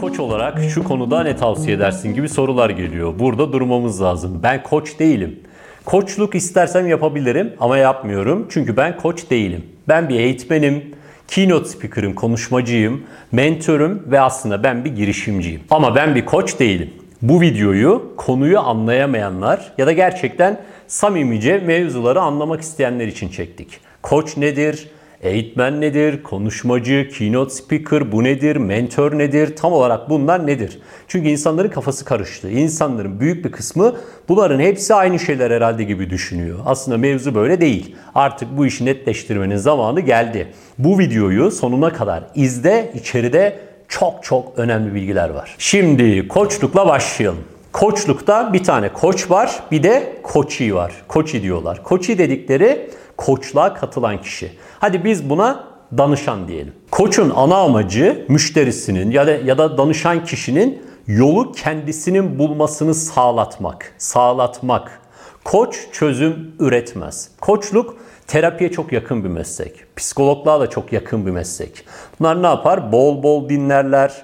koç olarak şu konuda ne tavsiye edersin gibi sorular geliyor. Burada durmamız lazım. Ben koç değilim. Koçluk istersem yapabilirim ama yapmıyorum. Çünkü ben koç değilim. Ben bir eğitmenim, keynote speaker'ım, konuşmacıyım, mentörüm ve aslında ben bir girişimciyim. Ama ben bir koç değilim. Bu videoyu konuyu anlayamayanlar ya da gerçekten samimice mevzuları anlamak isteyenler için çektik. Koç nedir? Eğitmen nedir? Konuşmacı, keynote speaker bu nedir? Mentor nedir? Tam olarak bunlar nedir? Çünkü insanların kafası karıştı. İnsanların büyük bir kısmı bunların hepsi aynı şeyler herhalde gibi düşünüyor. Aslında mevzu böyle değil. Artık bu işi netleştirmenin zamanı geldi. Bu videoyu sonuna kadar izle. İçeride çok çok önemli bilgiler var. Şimdi koçlukla başlayalım. Koçlukta bir tane koç var, bir de koçi var. Koçi diyorlar. Koçi dedikleri koçluğa katılan kişi. Hadi biz buna danışan diyelim. Koçun ana amacı müşterisinin ya da ya da danışan kişinin yolu kendisinin bulmasını sağlatmak. Sağlatmak. Koç çözüm üretmez. Koçluk terapiye çok yakın bir meslek. Psikologluğa da çok yakın bir meslek. Bunlar ne yapar? Bol bol dinlerler,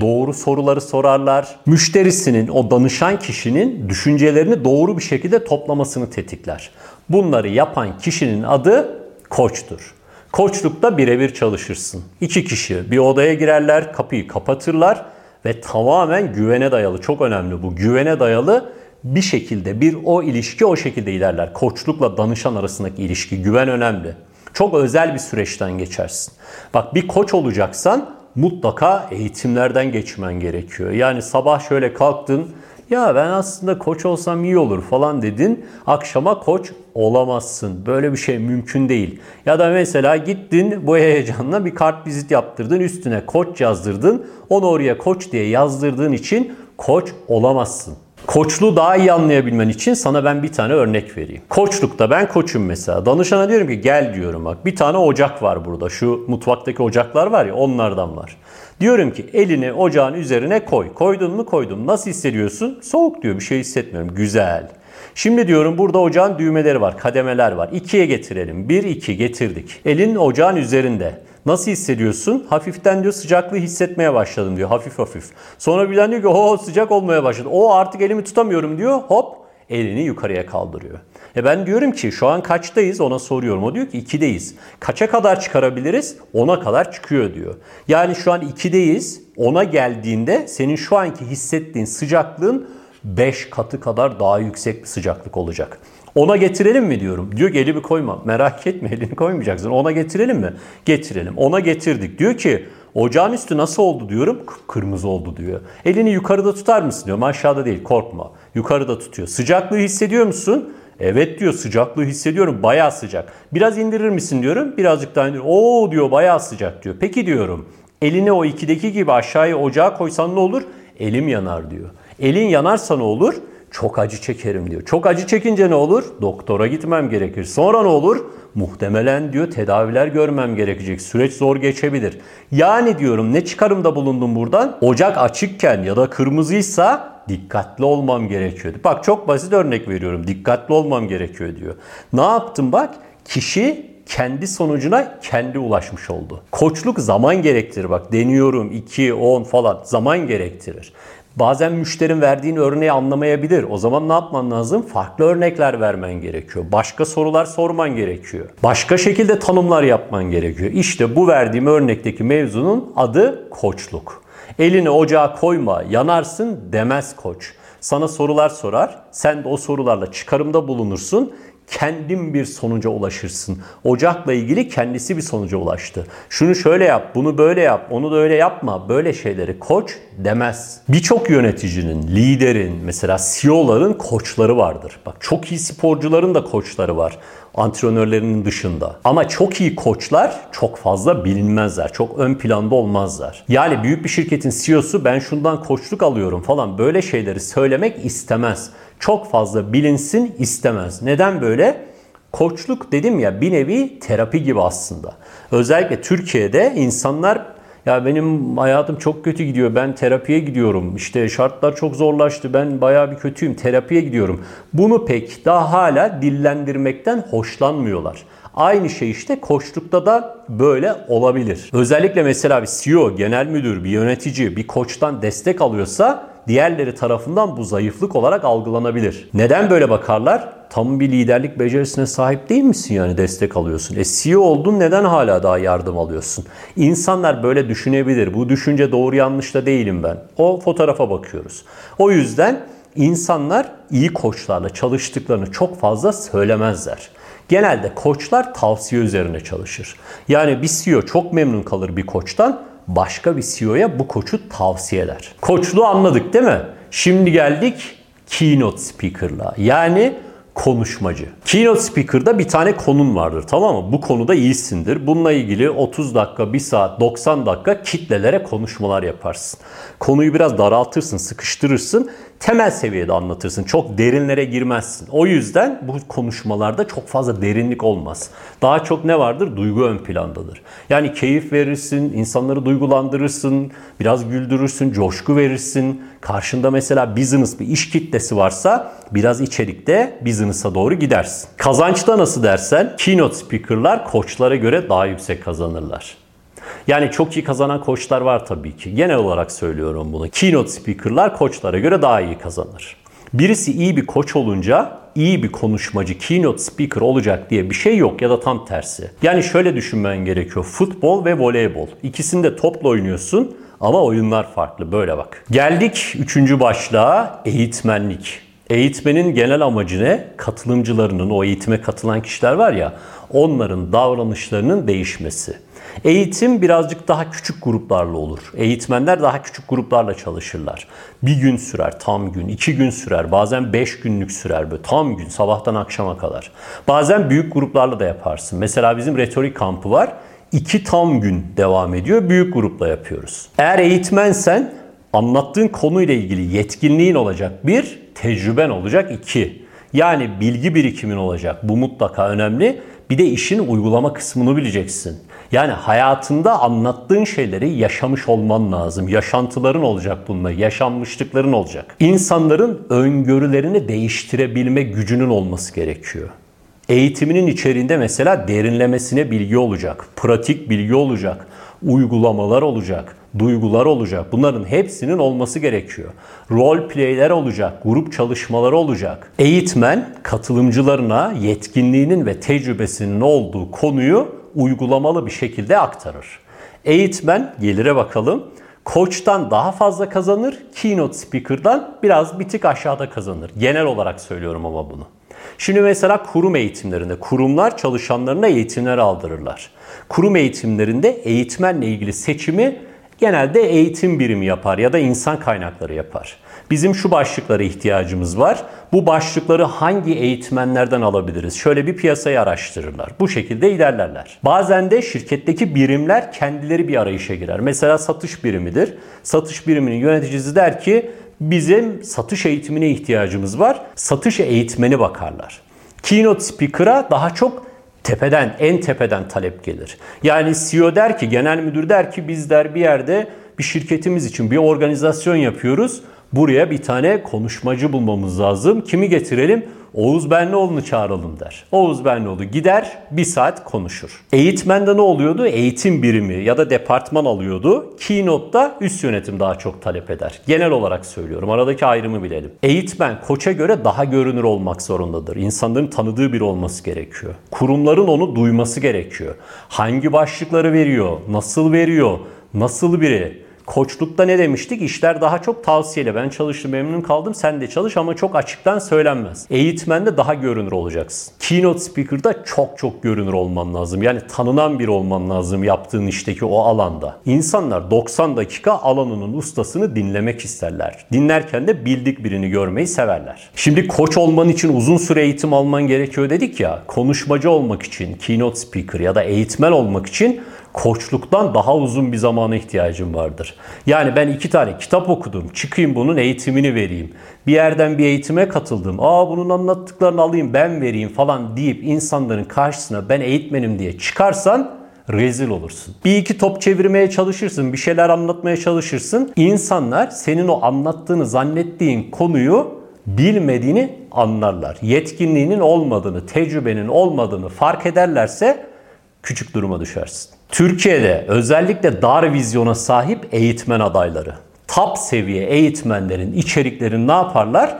doğru soruları sorarlar. Müşterisinin, o danışan kişinin düşüncelerini doğru bir şekilde toplamasını tetikler. Bunları yapan kişinin adı koçtur. Koçlukta birebir çalışırsın. İki kişi bir odaya girerler, kapıyı kapatırlar ve tamamen güvene dayalı, çok önemli bu, güvene dayalı bir şekilde bir o ilişki o şekilde ilerler. Koçlukla danışan arasındaki ilişki, güven önemli. Çok özel bir süreçten geçersin. Bak bir koç olacaksan mutlaka eğitimlerden geçmen gerekiyor. Yani sabah şöyle kalktın, ya ben aslında koç olsam iyi olur falan dedin. Akşama koç olamazsın. Böyle bir şey mümkün değil. Ya da mesela gittin bu heyecanla bir kart vizit yaptırdın. Üstüne koç yazdırdın. Onu oraya koç diye yazdırdığın için koç olamazsın. Koçluğu daha iyi anlayabilmen için sana ben bir tane örnek vereyim. Koçlukta ben koçum mesela. Danışana diyorum ki gel diyorum bak bir tane ocak var burada. Şu mutfaktaki ocaklar var ya onlardan var. Diyorum ki elini ocağın üzerine koy. Koydun mu koydum. Nasıl hissediyorsun? Soğuk diyor bir şey hissetmiyorum. Güzel. Şimdi diyorum burada ocağın düğmeleri var, kademeler var. İkiye getirelim. Bir, iki getirdik. Elin ocağın üzerinde. Nasıl hissediyorsun? Hafiften diyor sıcaklığı hissetmeye başladım diyor. Hafif hafif. Sonra birden diyor ki o sıcak olmaya başladı. O artık elimi tutamıyorum diyor. Hop elini yukarıya kaldırıyor. E ben diyorum ki şu an kaçtayız ona soruyorum. O diyor ki 2'deyiz. Kaça kadar çıkarabiliriz? 10'a kadar çıkıyor diyor. Yani şu an 2'deyiz. 10'a geldiğinde senin şu anki hissettiğin sıcaklığın 5 katı kadar daha yüksek bir sıcaklık olacak. Ona getirelim mi diyorum. Diyor ki elimi koyma. Merak etme elini koymayacaksın. Ona getirelim mi? Getirelim. Ona getirdik. Diyor ki ocağın üstü nasıl oldu diyorum. Kırmızı oldu diyor. Elini yukarıda tutar mısın diyorum. Aşağıda değil korkma. Yukarıda tutuyor. Sıcaklığı hissediyor musun? Evet diyor sıcaklığı hissediyorum bayağı sıcak. Biraz indirir misin diyorum. Birazcık daha indir. Oo diyor bayağı sıcak diyor. Peki diyorum elini o ikideki gibi aşağıya ocağa koysan ne olur? Elim yanar diyor. Elin yanarsa ne olur? Çok acı çekerim diyor. Çok acı çekince ne olur? Doktora gitmem gerekir. Sonra ne olur? Muhtemelen diyor tedaviler görmem gerekecek. Süreç zor geçebilir. Yani diyorum ne çıkarımda bulundum buradan? Ocak açıkken ya da kırmızıysa dikkatli olmam gerekiyordu. Bak çok basit örnek veriyorum. Dikkatli olmam gerekiyor diyor. Ne yaptım bak? Kişi kendi sonucuna kendi ulaşmış oldu. Koçluk zaman gerektirir bak deniyorum 2, 10 falan zaman gerektirir. Bazen müşterin verdiğin örneği anlamayabilir. O zaman ne yapman lazım? Farklı örnekler vermen gerekiyor. Başka sorular sorman gerekiyor. Başka şekilde tanımlar yapman gerekiyor. İşte bu verdiğim örnekteki mevzunun adı koçluk. Elini ocağa koyma, yanarsın demez koç. Sana sorular sorar, sen de o sorularla çıkarımda bulunursun kendin bir sonuca ulaşırsın. Ocakla ilgili kendisi bir sonuca ulaştı. Şunu şöyle yap, bunu böyle yap, onu da öyle yapma. Böyle şeyleri koç demez. Birçok yöneticinin, liderin, mesela CEO'ların koçları vardır. Bak çok iyi sporcuların da koçları var antrenörlerinin dışında. Ama çok iyi koçlar çok fazla bilinmezler. Çok ön planda olmazlar. Yani büyük bir şirketin CEO'su ben şundan koçluk alıyorum falan böyle şeyleri söylemek istemez çok fazla bilinsin istemez. Neden böyle? Koçluk dedim ya bir nevi terapi gibi aslında. Özellikle Türkiye'de insanlar ya benim hayatım çok kötü gidiyor. Ben terapiye gidiyorum. İşte şartlar çok zorlaştı. Ben bayağı bir kötüyüm. Terapiye gidiyorum. Bunu pek daha hala dillendirmekten hoşlanmıyorlar. Aynı şey işte koçlukta da böyle olabilir. Özellikle mesela bir CEO, genel müdür, bir yönetici bir koçtan destek alıyorsa diğerleri tarafından bu zayıflık olarak algılanabilir. Neden böyle bakarlar? Tam bir liderlik becerisine sahip değil misin yani destek alıyorsun? E CEO oldun neden hala daha yardım alıyorsun? İnsanlar böyle düşünebilir. Bu düşünce doğru yanlış da değilim ben. O fotoğrafa bakıyoruz. O yüzden insanlar iyi koçlarla çalıştıklarını çok fazla söylemezler. Genelde koçlar tavsiye üzerine çalışır. Yani bir CEO çok memnun kalır bir koçtan, başka bir CEO'ya bu koçu tavsiye eder. Koçluğu anladık değil mi? Şimdi geldik keynote speaker'la. Yani konuşmacı. Keynote speaker'da bir tane konun vardır tamam mı? Bu konuda iyisindir. Bununla ilgili 30 dakika, 1 saat, 90 dakika kitlelere konuşmalar yaparsın. Konuyu biraz daraltırsın, sıkıştırırsın. Temel seviyede anlatırsın. Çok derinlere girmezsin. O yüzden bu konuşmalarda çok fazla derinlik olmaz. Daha çok ne vardır? Duygu ön plandadır. Yani keyif verirsin, insanları duygulandırırsın, biraz güldürürsün, coşku verirsin. Karşında mesela business bir iş kitlesi varsa biraz içerikte business'a doğru gidersin. Kazançta nasıl dersen keynote speaker'lar koçlara göre daha yüksek kazanırlar. Yani çok iyi kazanan koçlar var tabii ki. Genel olarak söylüyorum bunu. Keynote speaker'lar koçlara göre daha iyi kazanır. Birisi iyi bir koç olunca iyi bir konuşmacı, keynote speaker olacak diye bir şey yok ya da tam tersi. Yani şöyle düşünmen gerekiyor. Futbol ve voleybol. İkisinde topla oynuyorsun ama oyunlar farklı. Böyle bak. Geldik üçüncü başlığa eğitmenlik. Eğitmenin genel amacı ne? Katılımcılarının, o eğitime katılan kişiler var ya, onların davranışlarının değişmesi. Eğitim birazcık daha küçük gruplarla olur. Eğitmenler daha küçük gruplarla çalışırlar. Bir gün sürer, tam gün, iki gün sürer, bazen beş günlük sürer böyle tam gün, sabahtan akşama kadar. Bazen büyük gruplarla da yaparsın. Mesela bizim retorik kampı var. İki tam gün devam ediyor. Büyük grupla yapıyoruz. Eğer eğitmensen anlattığın konuyla ilgili yetkinliğin olacak. Bir, tecrüben olacak. iki, yani bilgi birikimin olacak. Bu mutlaka önemli. Bir de işin uygulama kısmını bileceksin. Yani hayatında anlattığın şeyleri yaşamış olman lazım. Yaşantıların olacak bununla, yaşanmışlıkların olacak. İnsanların öngörülerini değiştirebilme gücünün olması gerekiyor. Eğitiminin içeriğinde mesela derinlemesine bilgi olacak, pratik bilgi olacak, uygulamalar olacak, duygular olacak. Bunların hepsinin olması gerekiyor. Role play'ler olacak, grup çalışmaları olacak. Eğitmen katılımcılarına yetkinliğinin ve tecrübesinin olduğu konuyu uygulamalı bir şekilde aktarır. Eğitmen gelire bakalım. Koçtan daha fazla kazanır, keynote speaker'dan biraz bir tık aşağıda kazanır. Genel olarak söylüyorum ama bunu. Şimdi mesela kurum eğitimlerinde kurumlar çalışanlarına eğitimler aldırırlar. Kurum eğitimlerinde eğitmenle ilgili seçimi genelde eğitim birimi yapar ya da insan kaynakları yapar. Bizim şu başlıklara ihtiyacımız var. Bu başlıkları hangi eğitmenlerden alabiliriz? Şöyle bir piyasayı araştırırlar. Bu şekilde ilerlerler. Bazen de şirketteki birimler kendileri bir arayışa girer. Mesela satış birimidir. Satış biriminin yöneticisi der ki bizim satış eğitimine ihtiyacımız var. Satış eğitmeni bakarlar. Keynote speaker'a daha çok tepeden, en tepeden talep gelir. Yani CEO der ki, genel müdür der ki biz der bir yerde bir şirketimiz için bir organizasyon yapıyoruz. Buraya bir tane konuşmacı bulmamız lazım. Kimi getirelim? Oğuz Benlioğlu'nu çağıralım der. Oğuz Benlioğlu gider bir saat konuşur. Eğitmende ne oluyordu? Eğitim birimi ya da departman alıyordu. Keynote'da üst yönetim daha çok talep eder. Genel olarak söylüyorum. Aradaki ayrımı bilelim. Eğitmen koça göre daha görünür olmak zorundadır. İnsanların tanıdığı biri olması gerekiyor. Kurumların onu duyması gerekiyor. Hangi başlıkları veriyor? Nasıl veriyor? Nasıl biri? Koçlukta ne demiştik? İşler daha çok tavsiyeli. Ben çalıştım memnun kaldım sen de çalış ama çok açıktan söylenmez. Eğitmende daha görünür olacaksın. Keynote speaker'da çok çok görünür olman lazım. Yani tanınan bir olman lazım yaptığın işteki o alanda. İnsanlar 90 dakika alanının ustasını dinlemek isterler. Dinlerken de bildik birini görmeyi severler. Şimdi koç olman için uzun süre eğitim alman gerekiyor dedik ya. Konuşmacı olmak için, keynote speaker ya da eğitmen olmak için koçluktan daha uzun bir zamana ihtiyacım vardır. Yani ben iki tane kitap okudum. Çıkayım bunun eğitimini vereyim. Bir yerden bir eğitime katıldım. Aa bunun anlattıklarını alayım ben vereyim falan deyip insanların karşısına ben eğitmenim diye çıkarsan rezil olursun. Bir iki top çevirmeye çalışırsın, bir şeyler anlatmaya çalışırsın. İnsanlar senin o anlattığını zannettiğin konuyu bilmediğini anlarlar. Yetkinliğinin olmadığını, tecrübenin olmadığını fark ederlerse küçük duruma düşersin. Türkiye'de özellikle dar vizyona sahip eğitmen adayları, top seviye eğitmenlerin içeriklerini ne yaparlar?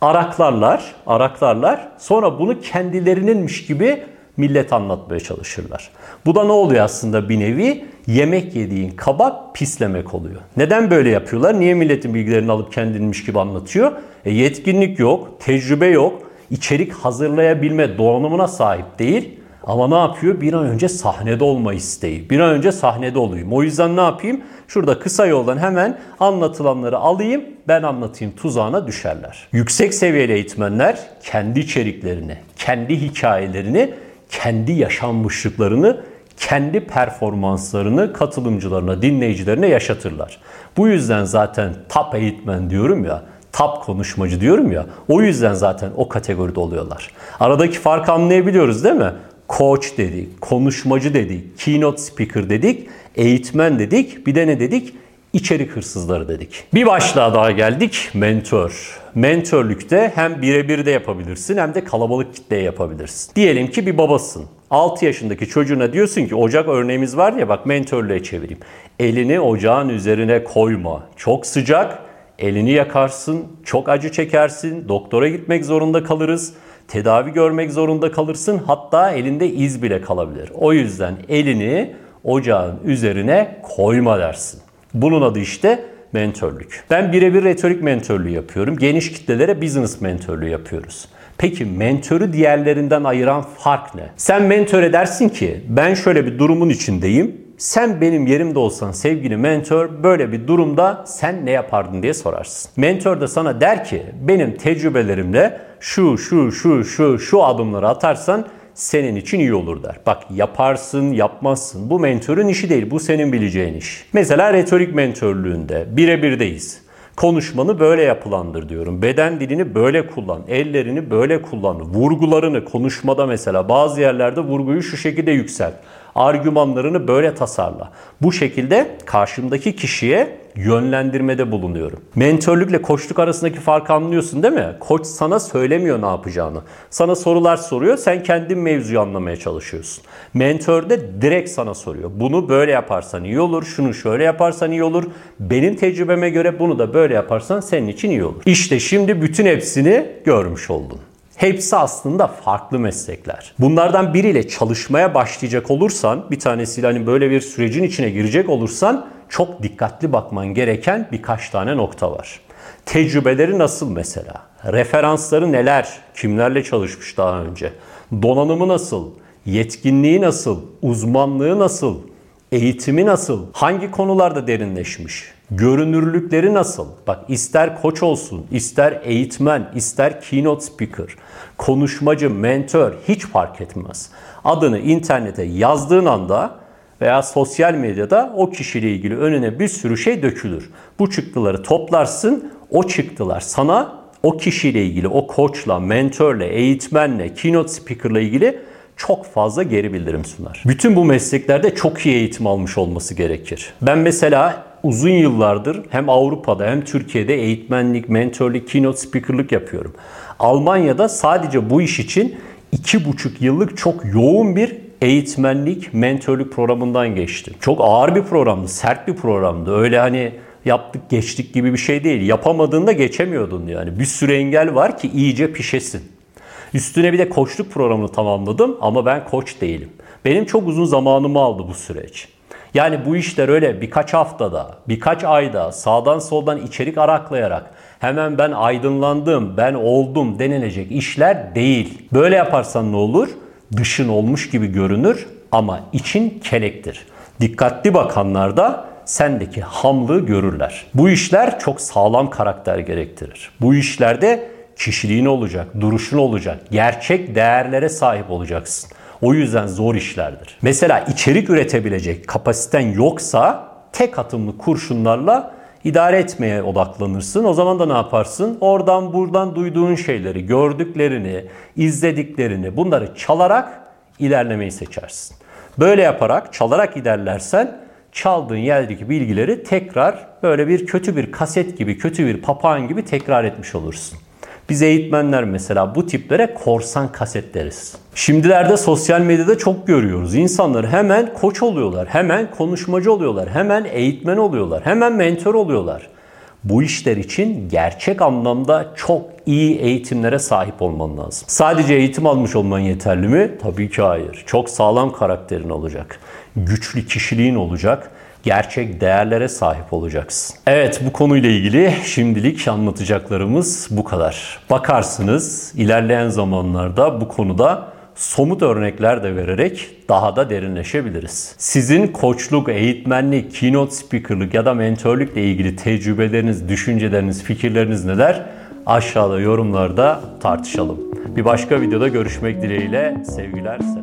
Araklarlar, araklarlar. Sonra bunu kendilerininmiş gibi millet anlatmaya çalışırlar. Bu da ne oluyor aslında bir nevi? Yemek yediğin kaba pislemek oluyor. Neden böyle yapıyorlar? Niye milletin bilgilerini alıp kendinmiş gibi anlatıyor? E, yetkinlik yok, tecrübe yok, içerik hazırlayabilme donanımına sahip değil. Ama ne yapıyor? Bir an önce sahnede olma isteği. Bir an önce sahnede olayım. O yüzden ne yapayım? Şurada kısa yoldan hemen anlatılanları alayım, ben anlatayım tuzağına düşerler. Yüksek seviyeli eğitmenler kendi içeriklerini, kendi hikayelerini, kendi yaşanmışlıklarını, kendi performanslarını katılımcılarına, dinleyicilerine yaşatırlar. Bu yüzden zaten top eğitmen diyorum ya, top konuşmacı diyorum ya. O yüzden zaten o kategoride oluyorlar. Aradaki farkı anlayabiliyoruz değil mi? Coach dedik, konuşmacı dedik, keynote speaker dedik, eğitmen dedik, bir de ne dedik? İçerik hırsızları dedik. Bir başlığa daha geldik. Mentor. Mentörlükte hem birebir de yapabilirsin hem de kalabalık kitleye yapabilirsin. Diyelim ki bir babasın. 6 yaşındaki çocuğuna diyorsun ki ocak örneğimiz var ya bak mentörlüğe çevireyim. Elini ocağın üzerine koyma. Çok sıcak. Elini yakarsın. Çok acı çekersin. Doktora gitmek zorunda kalırız tedavi görmek zorunda kalırsın. Hatta elinde iz bile kalabilir. O yüzden elini ocağın üzerine koyma dersin. Bunun adı işte mentörlük. Ben birebir retorik mentörlüğü yapıyorum. Geniş kitlelere business mentörlüğü yapıyoruz. Peki mentörü diğerlerinden ayıran fark ne? Sen mentor edersin ki ben şöyle bir durumun içindeyim. Sen benim yerimde olsan sevgili mentor böyle bir durumda sen ne yapardın diye sorarsın. Mentor da sana der ki benim tecrübelerimle şu şu şu şu şu adımları atarsan senin için iyi olur der. Bak yaparsın, yapmazsın. Bu mentörün işi değil. Bu senin bileceğin iş. Mesela retorik mentörlüğünde birebirdeyiz. Konuşmanı böyle yapılandır diyorum. Beden dilini böyle kullan. Ellerini böyle kullan. Vurgularını konuşmada mesela bazı yerlerde vurguyu şu şekilde yükselt argümanlarını böyle tasarla. Bu şekilde karşımdaki kişiye yönlendirmede bulunuyorum. Mentörlükle koçluk arasındaki farkı anlıyorsun değil mi? Koç sana söylemiyor ne yapacağını. Sana sorular soruyor, sen kendin mevzuyu anlamaya çalışıyorsun. Mentör de direkt sana soruyor. Bunu böyle yaparsan iyi olur, şunu şöyle yaparsan iyi olur. Benim tecrübeme göre bunu da böyle yaparsan senin için iyi olur. İşte şimdi bütün hepsini görmüş oldun. Hepsi aslında farklı meslekler. Bunlardan biriyle çalışmaya başlayacak olursan, bir tanesiyle hani böyle bir sürecin içine girecek olursan çok dikkatli bakman gereken birkaç tane nokta var. Tecrübeleri nasıl mesela? Referansları neler? Kimlerle çalışmış daha önce? Donanımı nasıl? Yetkinliği nasıl? Uzmanlığı nasıl? Eğitimi nasıl? Hangi konularda derinleşmiş? Görünürlükleri nasıl? Bak ister koç olsun, ister eğitmen, ister keynote speaker, konuşmacı, mentor hiç fark etmez. Adını internete yazdığın anda veya sosyal medyada o kişiyle ilgili önüne bir sürü şey dökülür. Bu çıktıları toplarsın, o çıktılar sana o kişiyle ilgili, o koçla, mentorla, eğitmenle, keynote speakerla ilgili çok fazla geri bildirim sunar. Bütün bu mesleklerde çok iyi eğitim almış olması gerekir. Ben mesela uzun yıllardır hem Avrupa'da hem Türkiye'de eğitmenlik, mentorluk, keynote speakerlık yapıyorum. Almanya'da sadece bu iş için iki buçuk yıllık çok yoğun bir eğitmenlik, mentorluk programından geçtim. Çok ağır bir programdı, sert bir programdı. Öyle hani yaptık geçtik gibi bir şey değil. Yapamadığında geçemiyordun yani. Bir sürü engel var ki iyice pişesin. Üstüne bir de koçluk programını tamamladım ama ben koç değilim. Benim çok uzun zamanımı aldı bu süreç. Yani bu işler öyle birkaç haftada, birkaç ayda sağdan soldan içerik araklayarak hemen ben aydınlandım, ben oldum denilecek işler değil. Böyle yaparsan ne olur? Dışın olmuş gibi görünür ama için kelektir. Dikkatli bakanlar da sendeki hamlığı görürler. Bu işler çok sağlam karakter gerektirir. Bu işlerde kişiliğin olacak, duruşun olacak, gerçek değerlere sahip olacaksın. O yüzden zor işlerdir. Mesela içerik üretebilecek kapasiten yoksa tek atımlı kurşunlarla idare etmeye odaklanırsın. O zaman da ne yaparsın? Oradan buradan duyduğun şeyleri, gördüklerini, izlediklerini bunları çalarak ilerlemeyi seçersin. Böyle yaparak, çalarak ilerlersen çaldığın yerdeki bilgileri tekrar böyle bir kötü bir kaset gibi, kötü bir papağan gibi tekrar etmiş olursun. Biz eğitmenler mesela bu tiplere korsan kaset deriz. Şimdilerde sosyal medyada çok görüyoruz. İnsanlar hemen koç oluyorlar, hemen konuşmacı oluyorlar, hemen eğitmen oluyorlar, hemen mentor oluyorlar. Bu işler için gerçek anlamda çok iyi eğitimlere sahip olman lazım. Sadece eğitim almış olman yeterli mi? Tabii ki hayır. Çok sağlam karakterin olacak. Güçlü kişiliğin olacak gerçek değerlere sahip olacaksın. Evet bu konuyla ilgili şimdilik anlatacaklarımız bu kadar. Bakarsınız ilerleyen zamanlarda bu konuda somut örnekler de vererek daha da derinleşebiliriz. Sizin koçluk, eğitmenlik, keynote speakerlık ya da mentorlukla ilgili tecrübeleriniz, düşünceleriniz, fikirleriniz neler? Aşağıda yorumlarda tartışalım. Bir başka videoda görüşmek dileğiyle sevgiler, selamlar.